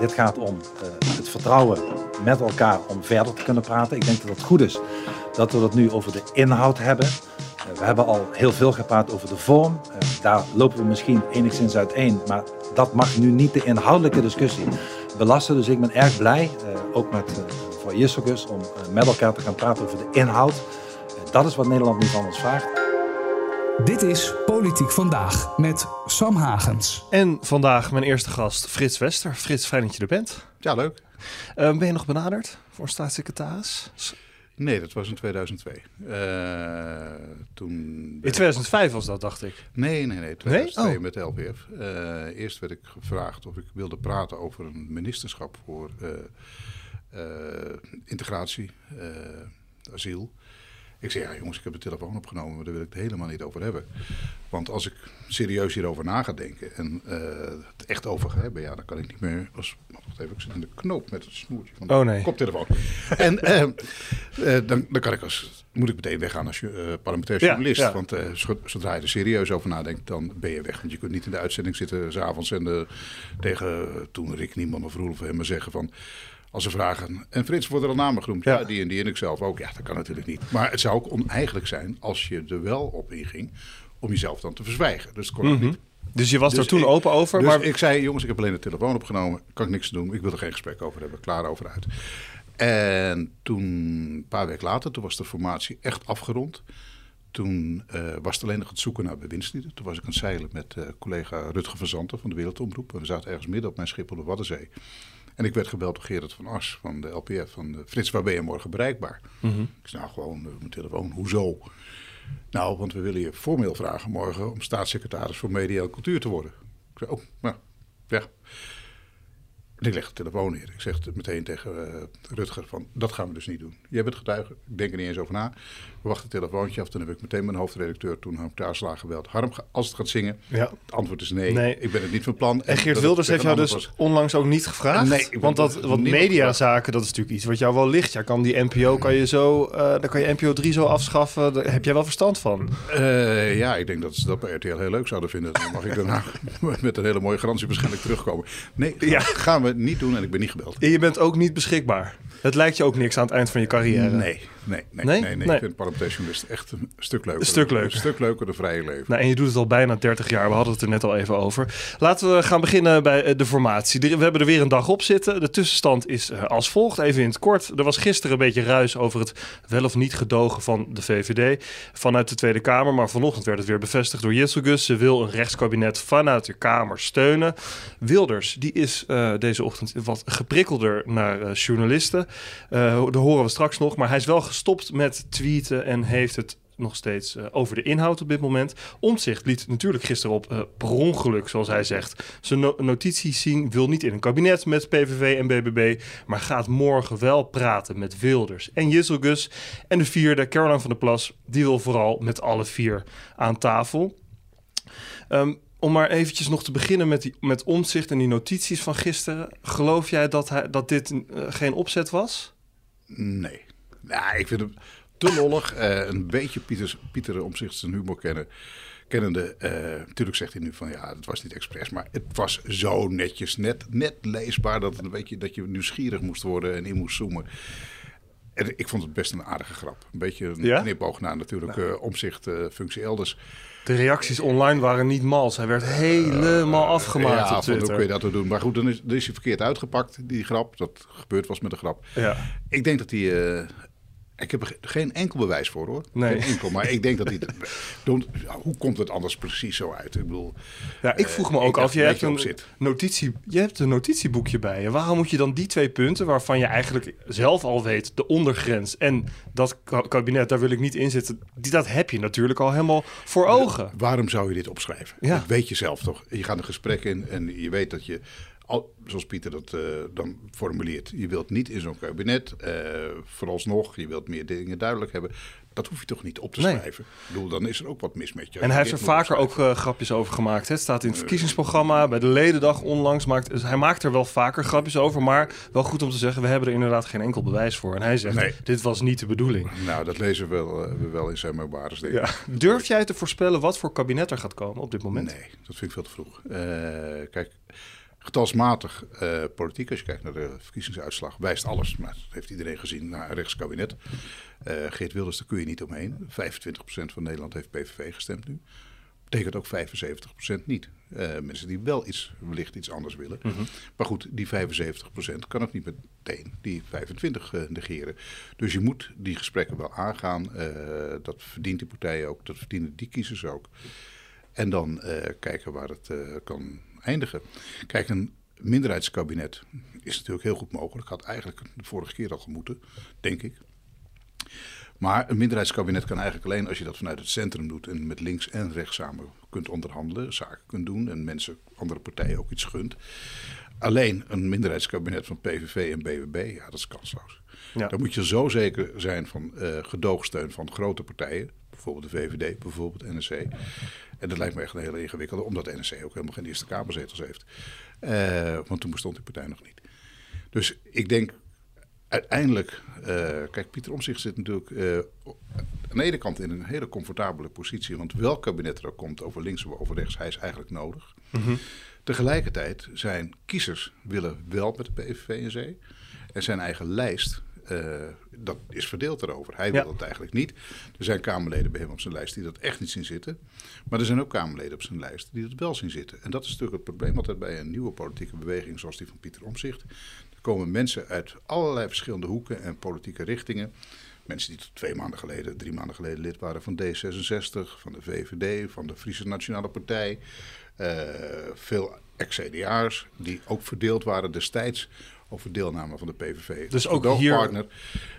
Dit gaat om uh, het vertrouwen met elkaar om verder te kunnen praten. Ik denk dat het goed is dat we het nu over de inhoud hebben. Uh, we hebben al heel veel gepraat over de vorm. Uh, daar lopen we misschien enigszins uiteen, maar dat mag nu niet de inhoudelijke discussie belasten. Dus ik ben erg blij, ook met mevrouw Jisselgus, om met elkaar te gaan praten over de inhoud. dat is wat Nederland nu van ons vraagt. Dit is Politiek Vandaag met Sam Hagens. En vandaag mijn eerste gast Frits Wester. Frits, fijn dat je er bent. Ja, leuk. Uh, ben je nog benaderd voor staatssecretaris? Nee, dat was in 2002. Uh, eh, toen in 2005 was dat, dacht ik. Nee, nee, nee. 2002 nee? Oh. met de LPF. Uh, eh, eerst werd ik gevraagd of ik wilde praten over een ministerschap voor integratie, asiel. Ik zei, ja jongens, ik heb de telefoon opgenomen, maar daar wil ik het helemaal niet over hebben. Want als ik serieus hierover na ga denken en uh, het echt over ga hebben, ja, dan kan ik niet meer... Als, wacht even, ik zit in de knoop met het snoertje van de oh, nee. koptelefoon. en uh, uh, dan, dan kan ik als, moet ik meteen weggaan als je, parlementair journalist. Ja, ja. Want zodra je er serieus over nadenkt, dan ben je weg. Want je kunt niet in de uitzending zitten s'avonds en tegen toen Rick Niemand of Roelof hem zeggen van... Als ze vragen, en Frits, worden er al namen genoemd? Ja. die en die en ik zelf ook. Ja, dat kan natuurlijk niet. Maar het zou ook oneigenlijk zijn als je er wel op inging om jezelf dan te verzwijgen. Dus dat kon mm niet. Dus je was er dus toen open over? Dus maar... ik zei, jongens, ik heb alleen de telefoon opgenomen. Kan ik niks doen. Ik wil er geen gesprek over hebben. Klaar over uit. En toen, een paar weken later, toen was de formatie echt afgerond. Toen uh, was het alleen nog het zoeken naar bewindslieden. Toen was ik aan het zeilen met uh, collega Rutger van Zanten van de Wereldomroep. En we zaten ergens midden op mijn schip op de Waddenzee. En ik werd gebeld door Gerard van As van de LPF. Van de, Frits, waar ben je morgen bereikbaar? Mm -hmm. Ik zei, nou gewoon uh, mijn telefoon. Hoezo? Nou, want we willen je formeel vragen morgen om staatssecretaris voor media en cultuur te worden. Ik zei, oh, nou, ja. En ik leg de telefoon neer. Ik zeg meteen tegen uh, Rutger van, dat gaan we dus niet doen. Jij bent getuige, ik denk er niet eens over na. We wachten het telefoontje af. Toen heb ik meteen mijn hoofdredacteur, toen Harm Kaaslaag, gebeld. Harm, als het gaat zingen, ja. het antwoord is nee. nee. Ik ben het niet van plan. En, Geert Wilders heeft jou dus onlangs ook niet gevraagd? Nee. Want dat, wat mediazaken, dat is natuurlijk iets wat jou wel ligt. Ja, kan die NPO, kan je zo, uh, dan kan je NPO 3 zo afschaffen. Daar heb jij wel verstand van? Uh, ja, ik denk dat ze dat bij RTL heel leuk zouden vinden. Dan mag ik daarna met een hele mooie garantie waarschijnlijk terugkomen. Nee, ja. gaan we niet doen en ik ben niet gebeld. En je bent ook niet beschikbaar? Het lijkt je ook niks aan het eind van je carrière? Nee, nee, nee. nee? nee, nee. Ik vind echt een stuk leuker. Een stuk leuker. Een stuk leuker de vrije leven. Nou, en je doet het al bijna 30 jaar. We hadden het er net al even over. Laten we gaan beginnen bij eh, de formatie. We hebben er weer een dag op zitten. De tussenstand is eh, als volgt. Even in het kort. Er was gisteren een beetje ruis over het wel of niet gedogen van de VVD vanuit de Tweede Kamer. Maar vanochtend werd het weer bevestigd door Jitselgus. Ze wil een rechtskabinet vanuit de Kamer steunen. Wilders, die is uh, deze ochtend wat geprikkelder naar uh, journalisten. Uh, daar horen we straks nog. Maar hij is wel gestopt met tweeten en heeft het nog steeds uh, over de inhoud op dit moment. Omtzigt liet natuurlijk gisteren op uh, per ongeluk, zoals hij zegt, zijn no notities zien. Wil niet in een kabinet met PVV en BBB, maar gaat morgen wel praten met Wilders en Jisselgus. En de vierde, Caroline van der Plas, die wil vooral met alle vier aan tafel. Um, om maar eventjes nog te beginnen met, die, met omzicht en die notities van gisteren. Geloof jij dat, hij, dat dit uh, geen opzet was? Nee. Nou, ik vind het te lollig. Uh, een beetje Pieter, Pieter Omzicht zijn humor kennen. Kennende, uh, natuurlijk zegt hij nu van ja, het was niet expres, maar het was zo netjes, net, net leesbaar dat, het een beetje, dat je nieuwsgierig moest worden en in moest zoomen. En ik vond het best een aardige grap. Een beetje een ja? knipoog naar natuurlijk nou. uh, omzicht functie elders. De reacties online waren niet mals. Hij werd helemaal afgemaakt ja, op Twitter. hoe kun je dat doen? Maar goed, dan is, dan is hij verkeerd uitgepakt, die grap. Dat gebeurd was met de grap. Ja. Ik denk dat hij... Ik heb er geen enkel bewijs voor hoor. Nee. Geen enkel. Maar ik denk dat hij. hoe komt het anders precies zo uit? Ik bedoel. Ja, ik vroeg me ook af. Je hebt, een notitie, je hebt een notitieboekje bij je. Waarom moet je dan die twee punten, waarvan je eigenlijk zelf al weet, de ondergrens en dat kabinet, daar wil ik niet in zitten. Die, dat heb je natuurlijk al helemaal voor ogen. waarom zou je dit opschrijven? Ja. Dat weet je zelf toch? Je gaat een gesprek in en je weet dat je zoals Pieter dat uh, dan formuleert. Je wilt niet in zo'n kabinet, uh, vooralsnog, je wilt meer dingen duidelijk hebben. Dat hoef je toch niet op te schrijven. Ik bedoel, dan is er ook wat mis met je. En hij heeft er vaker ook uh, grapjes over gemaakt. Het staat in het verkiezingsprogramma, bij de ledendag onlangs. Maakt, dus hij maakt er wel vaker grapjes over. Maar wel goed om te zeggen, we hebben er inderdaad geen enkel bewijs voor. En hij zegt, nee. dit was niet de bedoeling. Nou, dat lezen we wel, we wel in zijn memoires. Ja. Durf jij te voorspellen wat voor kabinet er gaat komen op dit moment? Nee, dat vind ik veel te vroeg. kijk, Getalsmatig uh, politiek, als je kijkt naar de verkiezingsuitslag, wijst alles, maar dat heeft iedereen gezien, naar een rechtskabinet. Uh, Geert Wilders, daar kun je niet omheen. 25% van Nederland heeft PVV gestemd nu. Betekent ook 75% niet. Uh, mensen die wel iets, wellicht iets anders willen. Mm -hmm. Maar goed, die 75% kan ook niet meteen die 25 uh, negeren. Dus je moet die gesprekken wel aangaan. Uh, dat verdient die partijen ook, dat verdienen die kiezers ook. En dan kijken waar het kan Kijk, een minderheidskabinet is natuurlijk heel goed mogelijk. Had eigenlijk de vorige keer al gemoeten, denk ik. Maar een minderheidskabinet kan eigenlijk alleen als je dat vanuit het centrum doet en met links en rechts samen kunt onderhandelen, zaken kunt doen en mensen, andere partijen ook iets gunt. Alleen een minderheidskabinet van PVV en BBB, ja, dat is kansloos. Ja. Dan moet je zo zeker zijn van uh, gedoogsteun van grote partijen, bijvoorbeeld de VVD, bijvoorbeeld NSC. En dat lijkt me echt een hele ingewikkelde, omdat de NSC ook helemaal geen Eerste Kamerzetels heeft. Uh, want toen bestond die partij nog niet. Dus ik denk uiteindelijk, uh, kijk, Pieter Omzicht zit natuurlijk uh, aan de ene kant in een hele comfortabele positie. Want welk kabinet er ook komt, over links of over rechts, hij is eigenlijk nodig. Mm -hmm. Tegelijkertijd zijn kiezers willen wel met de PVV en zee. En zijn eigen lijst, uh, dat is verdeeld erover. Hij wil ja. het eigenlijk niet. Er zijn Kamerleden bij hem op zijn lijst die dat echt niet zien zitten. Maar er zijn ook Kamerleden op zijn lijst die dat wel zien zitten. En dat is natuurlijk het probleem altijd bij een nieuwe politieke beweging zoals die van Pieter Omzicht komen mensen uit allerlei verschillende hoeken en politieke richtingen. Mensen die tot twee maanden geleden, drie maanden geleden lid waren van D66, van de VVD, van de Friese Nationale Partij. Uh, veel ex-CDA'ers die ook verdeeld waren destijds over deelname van de PVV. Dus ook hier... Partner.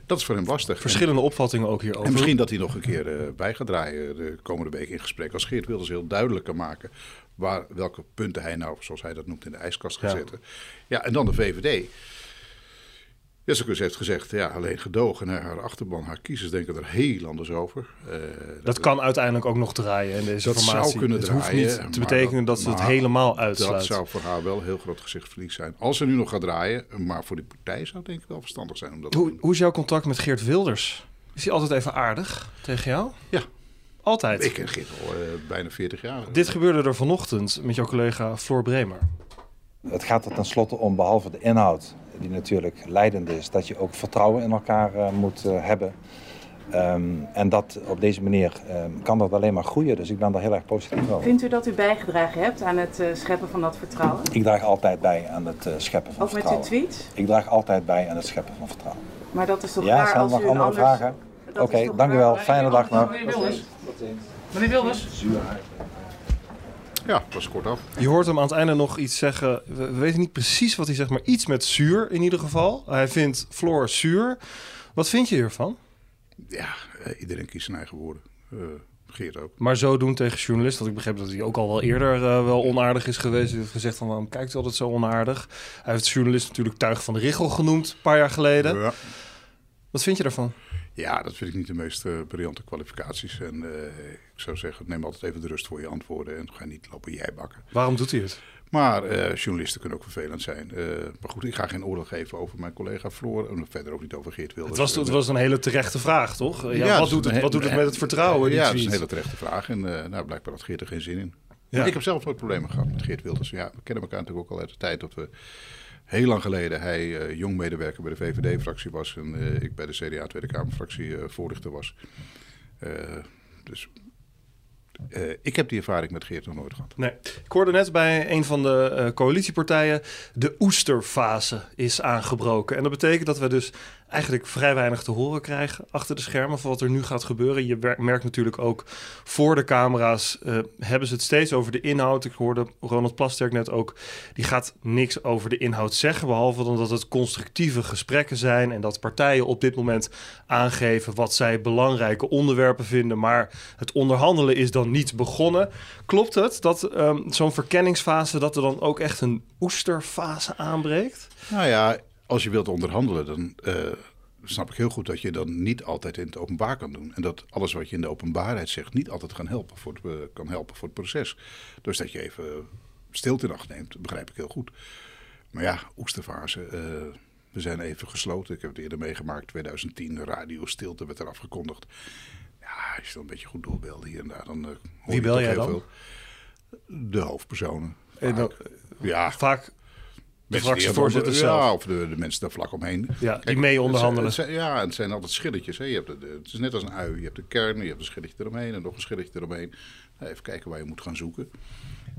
Dat is voor hem lastig. Verschillende en, opvattingen ook hierover. En misschien dat hij nog een keer uh, bij gaat draaien de komende week in gesprek. Als Geert Wilders heel duidelijk kan maken waar, welke punten hij nou, zoals hij dat noemt, in de ijskast gaat Ja. zetten. Ja, en dan de VVD. Jessicus heeft gezegd, ja, alleen gedogen. En haar achterban, haar kiezers denken er heel anders over. Uh, Dat kan uiteindelijk ook nog draaien in deze Dat zou kunnen het draaien, hoeft niet te betekenen dat- dat, ze het helemaal uitsluit. Dat zou voor haar wel een heel groot gezichtsverlies zijn. Als ze nu nog gaat draaien, maar voor die partij zou het denk ik wel verstandig zijn om dat Hoe, hoe is jouw contact met Geert Wilders? Is hij altijd even aardig tegen jou? Ja. Altijd? Ik ken Geert al eh, bijna 40 jaar. Dit gebeurde er vanochtend met jouw collega Floor Bremer. Het gaat er tenslotte om, behalve de inhoud, die natuurlijk leidend is, dat je ook vertrouwen in elkaar eh, moet eh, hebben. Ehm, en dat op deze manier ehm, kan dat alleen maar groeien. Dus ik ben daar heel erg positief over. Vindt u dat u bijgedragen hebt aan het eh, scheppen van dat vertrouwen? Ik draag altijd bij aan het eh, scheppen van Ook met uw vertrouwen. tweets? Ik draag altijd bij aan het scheppen van vertrouwen. Maar dat is toch Ja, raar zijn er als nog u een andere anders... vragen? Oké, toch dank u wel. Fijne dag nog. Meneer Wilders. Meneer Wilders. Ja, dat was kort af. Je hoort hem aan het einde nog iets zeggen. We, we weten niet precies wat hij zegt, maar iets met zuur in ieder geval. Hij vindt Floor zuur. Wat vind je hiervan? Ja, eh, iedereen kiest zijn eigen woorden. Eh, Geert ook. Maar zo doen tegen journalisten, want ik begreep dat hij ook al wel eerder eh, wel onaardig is geweest. Hij heeft gezegd van waarom kijkt u altijd zo onaardig? Hij heeft journalist natuurlijk Tuig van de Richel genoemd, een paar jaar geleden. Ja. Wat vind je daarvan? Ja, dat vind ik niet de meest eh, briljante kwalificaties. En eh, ik zou zeggen, neem altijd even de rust voor je antwoorden en ga niet lopen jij bakken. Waarom doet hij het? Maar eh, journalisten kunnen ook vervelend zijn. Maar goed, ik ga geen oordeel geven over mijn collega Floor. En verder ook niet over Geert Wilders. Het was, het was een hele terechte vraag, toch? Ja, wat, doet het, wat doet het met het vertrouwen? Ja, dat is een hele terechte vraag. En nou, blijkbaar had Geert er geen zin in. Ja. Ik heb zelf nooit problemen gehad met Geert Wilders. Ja, we kennen elkaar natuurlijk ook al uit de tijd dat we heel lang geleden hij eh, jong medewerker bij de VVD-fractie was en eh, ik bij de CDA Tweede Kamerfractie eh, voorlichter was. Dus ik heb die ervaring met Geert nog nooit gehad. Nee. Ik hoorde net bij een van de coalitiepartijen... de oesterfase is aangebroken. En dat betekent dat we dus eigenlijk vrij weinig te horen krijgen... achter de schermen van wat er nu gaat gebeuren. Je merkt natuurlijk ook voor de camera's... eh, hebben ze het steeds over de inhoud. Ik hoorde Ronald Plasterk net ook... die gaat niks over de inhoud zeggen... behalve dan dat het constructieve gesprekken zijn... en dat partijen op dit moment aangeven... wat zij belangrijke onderwerpen vinden... maar het onderhandelen is dan niet begonnen. Klopt het dat ehm, zo'n verkenningsfase... dat er dan ook echt een oesterfase aanbreekt? Nou ja, als je wilt onderhandelen, dan eh, snap ik heel goed dat je dan niet altijd in het openbaar kan doen. En dat alles wat je in de openbaarheid zegt niet altijd kan helpen voor het, eh, kan helpen voor het proces. Dus dat je even stilte in acht neemt, begrijp ik heel goed. Maar ja, oesterfase. eh, we zijn even gesloten. Ik heb het eerder meegemaakt. 2010, de radio stilte werd er afgekondigd. Ja, als je dan een beetje goed doorbeelden hier en daar, dan hoor Wie je bel jij heel dan? veel. De hoofdpersonen. En dan- ja, Vaak Mensen fractievoorzitter die hebben- zelf. Ja, of de, de mensen daar vlak omheen. Ja, die mee het onderhandelen. zijn- het zijn- ja, en het zijn altijd schilletjes. Hè. Je hebt de, de- het is net als een ui. Je hebt de kern, je hebt een schilletje eromheen en nog een schilletje eromheen. Nou, even kijken waar je moet gaan zoeken.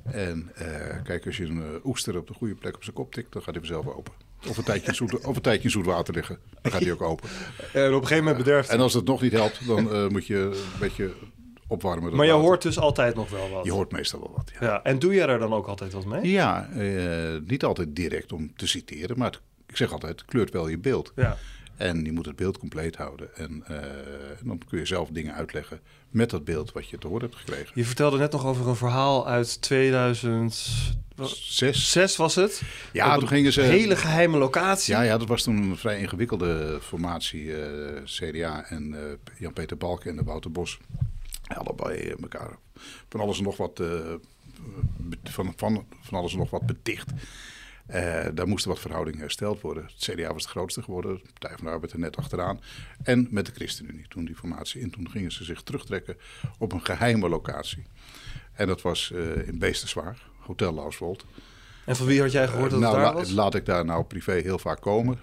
En eh, kijk, als je een eh, oester op de goede plek op zijn kop tikt, dan gaat hij vanzelf open. Of een tijdje in zoet, of een tijdje in zoet water liggen, dan gaat hij ook open. En op een gegeven moment bederft En als het nog niet helpt, dan eh, moet je een beetje opwarmen. Maar je water. hoort dus altijd nog wel wat. Je hoort meestal wel wat, ja. Ja, en doe jij er dan ook altijd wat mee? Ja, eh, niet altijd direct om te citeren, maar het- ik zeg altijd, het kleurt wel je beeld. Ja. En je moet het beeld compleet houden. En, eh, en dan kun je zelf dingen uitleggen met dat beeld wat je te horen hebt gekregen. Je vertelde net nog over een verhaal uit 2006 Zes. was het? Ja, toen een gingen ze... hele geheime locatie. Ja, ja, dat was toen een vrij ingewikkelde formatie. eh, CDA en Jan-Peter Balken en de Wouter Bos. Allebei elkaar van alles en nog wat, eh, van, van, van alles en nog wat beticht. Eh, daar moesten wat verhoudingen hersteld worden. Het CDA was het grootste geworden, de Partij van de Arbeid er net achteraan. En met de ChristenUnie, toen die formatie. En toen gingen ze zich terugtrekken op een geheime locatie. En dat was eh, in Beesterswaar, Hotel Lauswold. En van wie had jij gehoord dat nou, het daar la- was? laat ik daar nou privé heel vaak komen.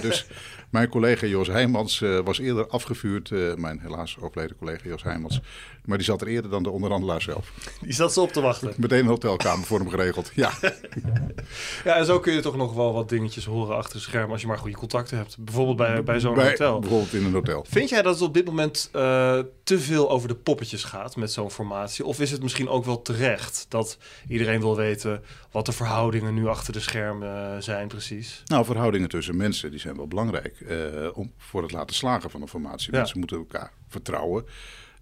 Dus mijn collega Jos Heijmans eh, was eerder afgevuurd. eh, mijn helaas overleden collega Jos Heijmans. Maar die zat er eerder dan de onderhandelaar zelf. Die zat ze op te wachten. Meteen een hotelkamer voor hem geregeld. Ja, Ja, en zo kun je toch nog wel wat dingetjes horen achter het scherm als je maar goede contacten hebt. Bijvoorbeeld bij, bij zo'n bij- hotel. bijvoorbeeld in een hotel. Vind jij dat het op dit moment eh, te veel over de poppetjes gaat met zo'n formatie? Of is het misschien ook wel terecht dat iedereen wil weten wat de verhoudingen nu achter de schermen zijn precies? Nou, verhoudingen tussen mensen die zijn wel belangrijk om, voor het laten slagen van een formatie. Ja. Mensen moeten elkaar vertrouwen.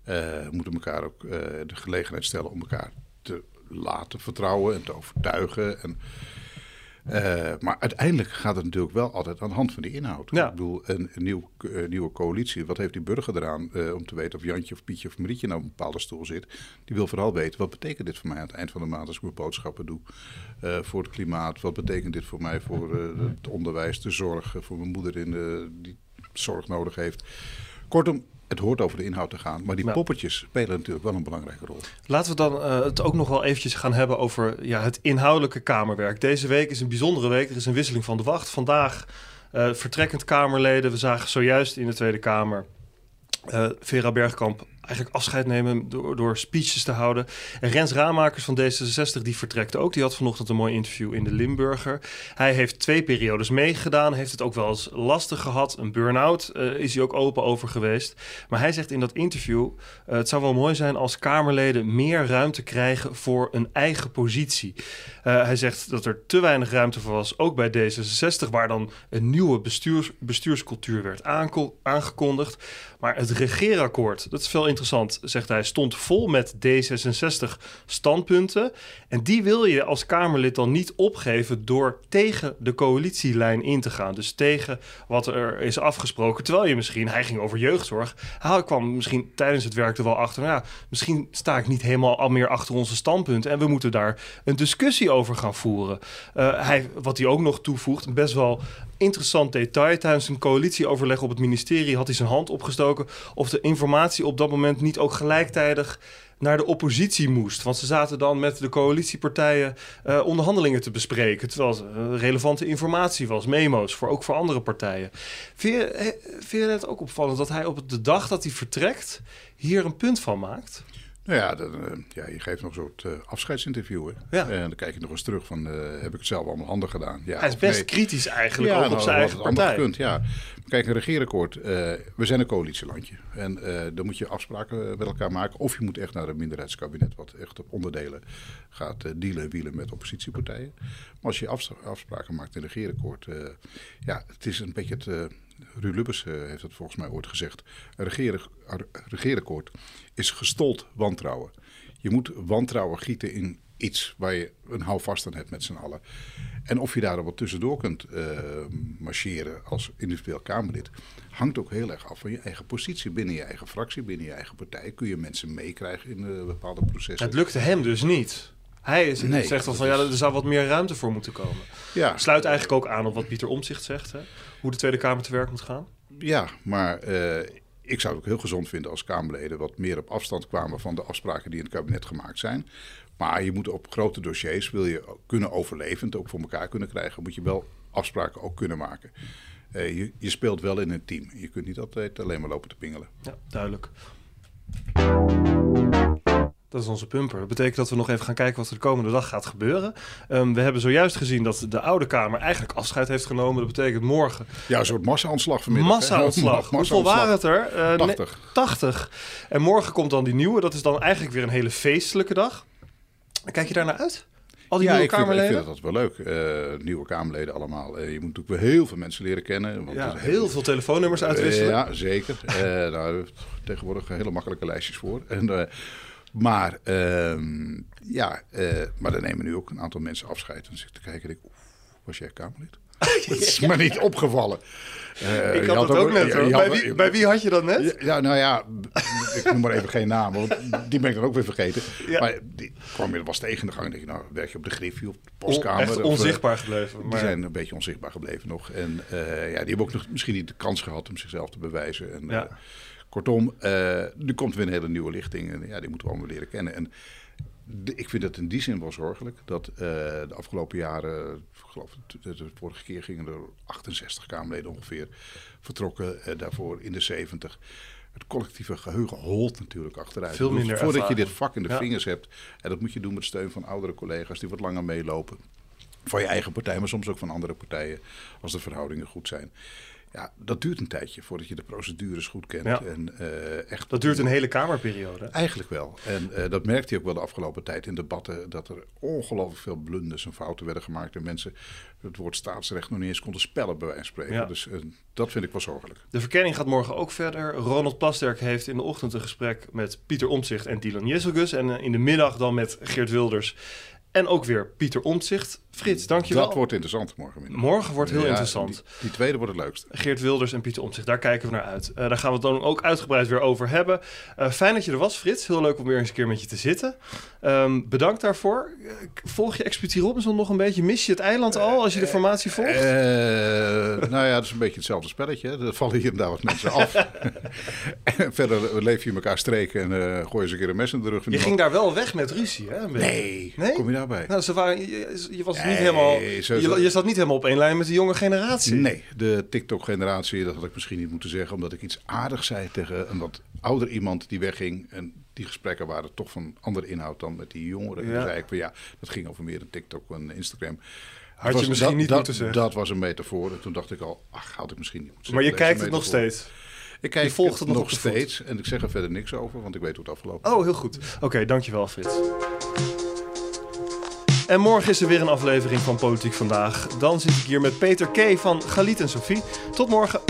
eh, moeten elkaar ook eh, de gelegenheid stellen om elkaar te laten vertrouwen en te overtuigen. En, eh, maar uiteindelijk gaat het natuurlijk wel altijd aan de hand van die inhoud. Ja. Ik bedoel, een, een nieuw, eh, nieuwe coalitie, wat heeft die burger eraan eh, om te weten of Jantje of Pietje of Marietje nou op een bepaalde stoel zit? Die wil vooral weten, wat betekent dit voor mij aan het eind van de maand als ik mijn boodschappen doe voor het klimaat? Wat betekent dit voor mij voor het onderwijs, de zorg, voor mijn moeder in de, die zorg nodig heeft? Kortom, het hoort over de inhoud te gaan, maar die Ja. poppetjes spelen natuurlijk wel een belangrijke rol. Laten we dan eh, het ook nog wel eventjes gaan hebben over ja, het inhoudelijke Kamerwerk. Deze week is een bijzondere week. Er is een wisseling van de wacht. Vandaag eh, vertrekkend Kamerleden. We zagen zojuist in de Tweede Kamer eh, Vera Bergkamp eigenlijk afscheid nemen door, door speeches te houden. En Rens Raamakers van D66 die vertrekt ook. Die had vanochtend een mooi interview in de Limburger. Hij heeft twee periodes meegedaan. Heeft het ook wel eens lastig gehad. Een burn-out eh, is hij ook open over geweest. Maar hij zegt in dat interview... eh, het zou wel mooi zijn als Kamerleden meer ruimte krijgen voor een eigen positie. Eh, hij zegt dat er te weinig ruimte voor was, ook bij D66, waar dan een nieuwe bestuurs, bestuurscultuur werd aangekondigd. Maar het regeerakkoord, dat is veel interessant, zegt hij, stond vol met D66 standpunten. En die wil je als Kamerlid dan niet opgeven door tegen de coalitielijn in te gaan. Dus tegen wat er is afgesproken. Terwijl je misschien, hij ging over jeugdzorg. Hij kwam misschien tijdens het werk er wel achter. Ja, misschien sta ik niet helemaal al meer achter onze standpunten. En we moeten daar een discussie over gaan voeren. Eh, hij, wat hij ook nog toevoegt, best wel interessant detail. Tijdens een coalitieoverleg op het ministerie had hij zijn hand opgestoken. Of de informatie op dat moment niet ook gelijktijdig naar de oppositie moest. Want ze zaten dan met de coalitiepartijen eh, onderhandelingen te bespreken. Terwijl het eh, relevante informatie was, memo's, voor, ook voor andere partijen. Vind vind je het ook opvallend dat hij op de dag dat hij vertrekt hier een punt van maakt? Nou ja, dan, eh, ja, je geeft nog een soort eh, afscheidsinterview. Hè? Ja. En dan kijk je nog eens terug van, eh, heb ik het zelf allemaal handig gedaan? Ja, hij is best nee? kritisch eigenlijk ook op nou, zijn eigen partij. gekund, ja. Kijk, een regeerakkoord. we zijn een coalitielandje. En dan moet je afspraken met elkaar maken. Of je moet echt naar een minderheidskabinet... wat echt op onderdelen gaat dealen, wielen met oppositiepartijen. Maar als je afs- afspraken maakt in een regeerakkoord... ja, het is een beetje het... Ruud Lubbers eh, heeft het volgens mij ooit gezegd. Een regeer- een regeerakkoord is gestold wantrouwen. Je moet wantrouwen gieten in iets waar je een houvast aan hebt met z'n allen. En of je daar wat tussendoor kunt eh, marcheren als individueel Kamerlid, hangt ook heel erg af van je eigen positie binnen je eigen fractie, binnen je eigen partij. Kun je mensen meekrijgen in eh, bepaalde processen? Het lukte hem dus niet. Hij is, Nee, zegt al van ja, er zou wat meer ruimte voor moeten komen. ja, Sluit eigenlijk ook aan op wat Pieter Omzicht zegt. Hè? Hoe de Tweede Kamer te werk moet gaan. ja, maar eh, ik zou het ook heel gezond vinden als Kamerleden wat meer op afstand kwamen van de afspraken die in het kabinet gemaakt zijn. Maar je moet op grote dossiers, wil je kunnen overleven, het ook voor elkaar kunnen krijgen, moet je wel afspraken ook kunnen maken. Eh, je, je speelt wel in een team. Je kunt niet altijd alleen maar lopen te pingelen. Ja, duidelijk. Dat is onze pumper. Dat betekent dat we nog even gaan kijken wat er de komende dag gaat gebeuren. Ehm, we hebben zojuist gezien dat de Oude Kamer eigenlijk afscheid heeft genomen. Dat betekent morgen Ja, een soort massa-aanslag vanmiddag. massa-aanslag. Ma- Hoeveel waren het er? Eh, nee, 80. 80. En morgen komt dan die nieuwe. Dat is dan eigenlijk weer een hele feestelijke dag. Kijk je daar naar uit? Al die ja, nieuwe ik vind, ik Kamerleden? vind dat wel leuk. Eh, nieuwe Kamerleden allemaal. Eh, je moet natuurlijk weer heel veel mensen leren kennen. Want ja, heel veel telefoonnummers uitwisselen. Eh, ja, zeker. Eh nou, tegenwoordig hele makkelijke lijstjes voor. En, eh, maar, ehm, ja, eh, maar dan nemen nu ook een aantal mensen afscheid. En dan zit ik te kijken en ik, was jij Kamerlid? Dat is me niet opgevallen. Eh, ik had het ook net. hoor. Bij wie, bij wie had je dat net? Ja, nou ja, ik noem maar even geen naam, want die ben ik dan ook weer vergeten. Ja. Maar die kwam je was tegen de gang. denk je, nou, werk je op de Griffie, op de On- postkamer? echt of, eh, onzichtbaar gebleven. die Maar zijn een beetje onzichtbaar gebleven nog. En eh, ja, die hebben ook nog misschien niet de kans gehad om zichzelf te bewijzen. En, Ja. eh, kortom, eh, er komt weer een hele nieuwe lichting. En ja, die moeten we allemaal leren kennen. En de- ik vind het in die zin wel zorgelijk dat eh, de afgelopen jaren, ik geloof de, de, vorige keer gingen er 68 Kamerleden ongeveer vertrokken, eh, daarvoor in de 70. Het collectieve geheugen holt natuurlijk achteruit. Veel minder Voordat je dit vak in de Ja. vingers hebt, en dat moet je doen met steun van oudere collega's die wat langer meelopen. Van je eigen partij, maar soms ook van andere partijen, als de verhoudingen goed zijn. Ja, dat duurt een tijdje voordat je de procedures goed kent. Ja. En, eh, echt dat duurt een hele Kamerperiode. Eigenlijk wel. En eh, dat merkte je ook wel de afgelopen tijd in debatten. Dat er ongelooflijk veel blunders en fouten werden gemaakt. En mensen het woord staatsrecht nog niet eens konden spellen, bij wijze van spreken. Ja. Dus eh, dat vind ik wel zorgelijk. De verkenning gaat morgen ook verder. Ronald Plasterk heeft in de ochtend een gesprek met Pieter Omtzigt en Dylan Jezelgus. En in de middag dan met Geert Wilders. En ook weer Pieter Omtzigt. Frits, dankjewel. Dat wordt interessant morgenmiddag. Morgen wordt heel Ja, interessant. Die, die tweede wordt het leukste. Geert Wilders en Pieter Omtzigt, daar kijken we naar uit. Eh, daar gaan we het dan ook uitgebreid weer over hebben. Eh, fijn dat je er was, Frits. Heel leuk om weer eens een keer met je te zitten. Ehm, bedankt daarvoor. Eh, Volg je Expeditie Robinson nog een beetje? Mis je het eiland al als je de formatie volgt? Eh, nou ja, dat is een beetje hetzelfde spelletje. hè. Er vallen hier en daar wat mensen af. en verder leef je elkaar streken en eh gooi je eens een keer een mes in de rug. van je iemand. ging daar wel weg met ruzie, hè? Nee? kom je daarbij? Nou, ze waren, je, je was niet Nee, helemaal, zo- je, je zat niet helemaal op één lijn met de jonge generatie. Nee, de TikTok-generatie, dat had ik misschien niet moeten zeggen, omdat ik iets aardigs zei tegen een wat ouder iemand die wegging. En die gesprekken waren toch van andere inhoud dan met die jongeren. Ja. En zei ik van ja, dat ging over meer een TikTok en Instagram. Had je misschien dat, niet dat, moeten zeggen. Dat was een metafoor. En toen dacht ik al, ach, had ik misschien niet moeten maar je zeggen. kijkt het nog steeds. Ik kijk je volgt het nog steeds. En ik zeg er verder niks over, want ik weet hoe het afgelopen Oh, heel goed. Oké, dankjewel Frits. En morgen is er weer een aflevering van Politiek Vandaag. Dan zit ik hier met Peter K. van Galit en Sophie. Tot morgen.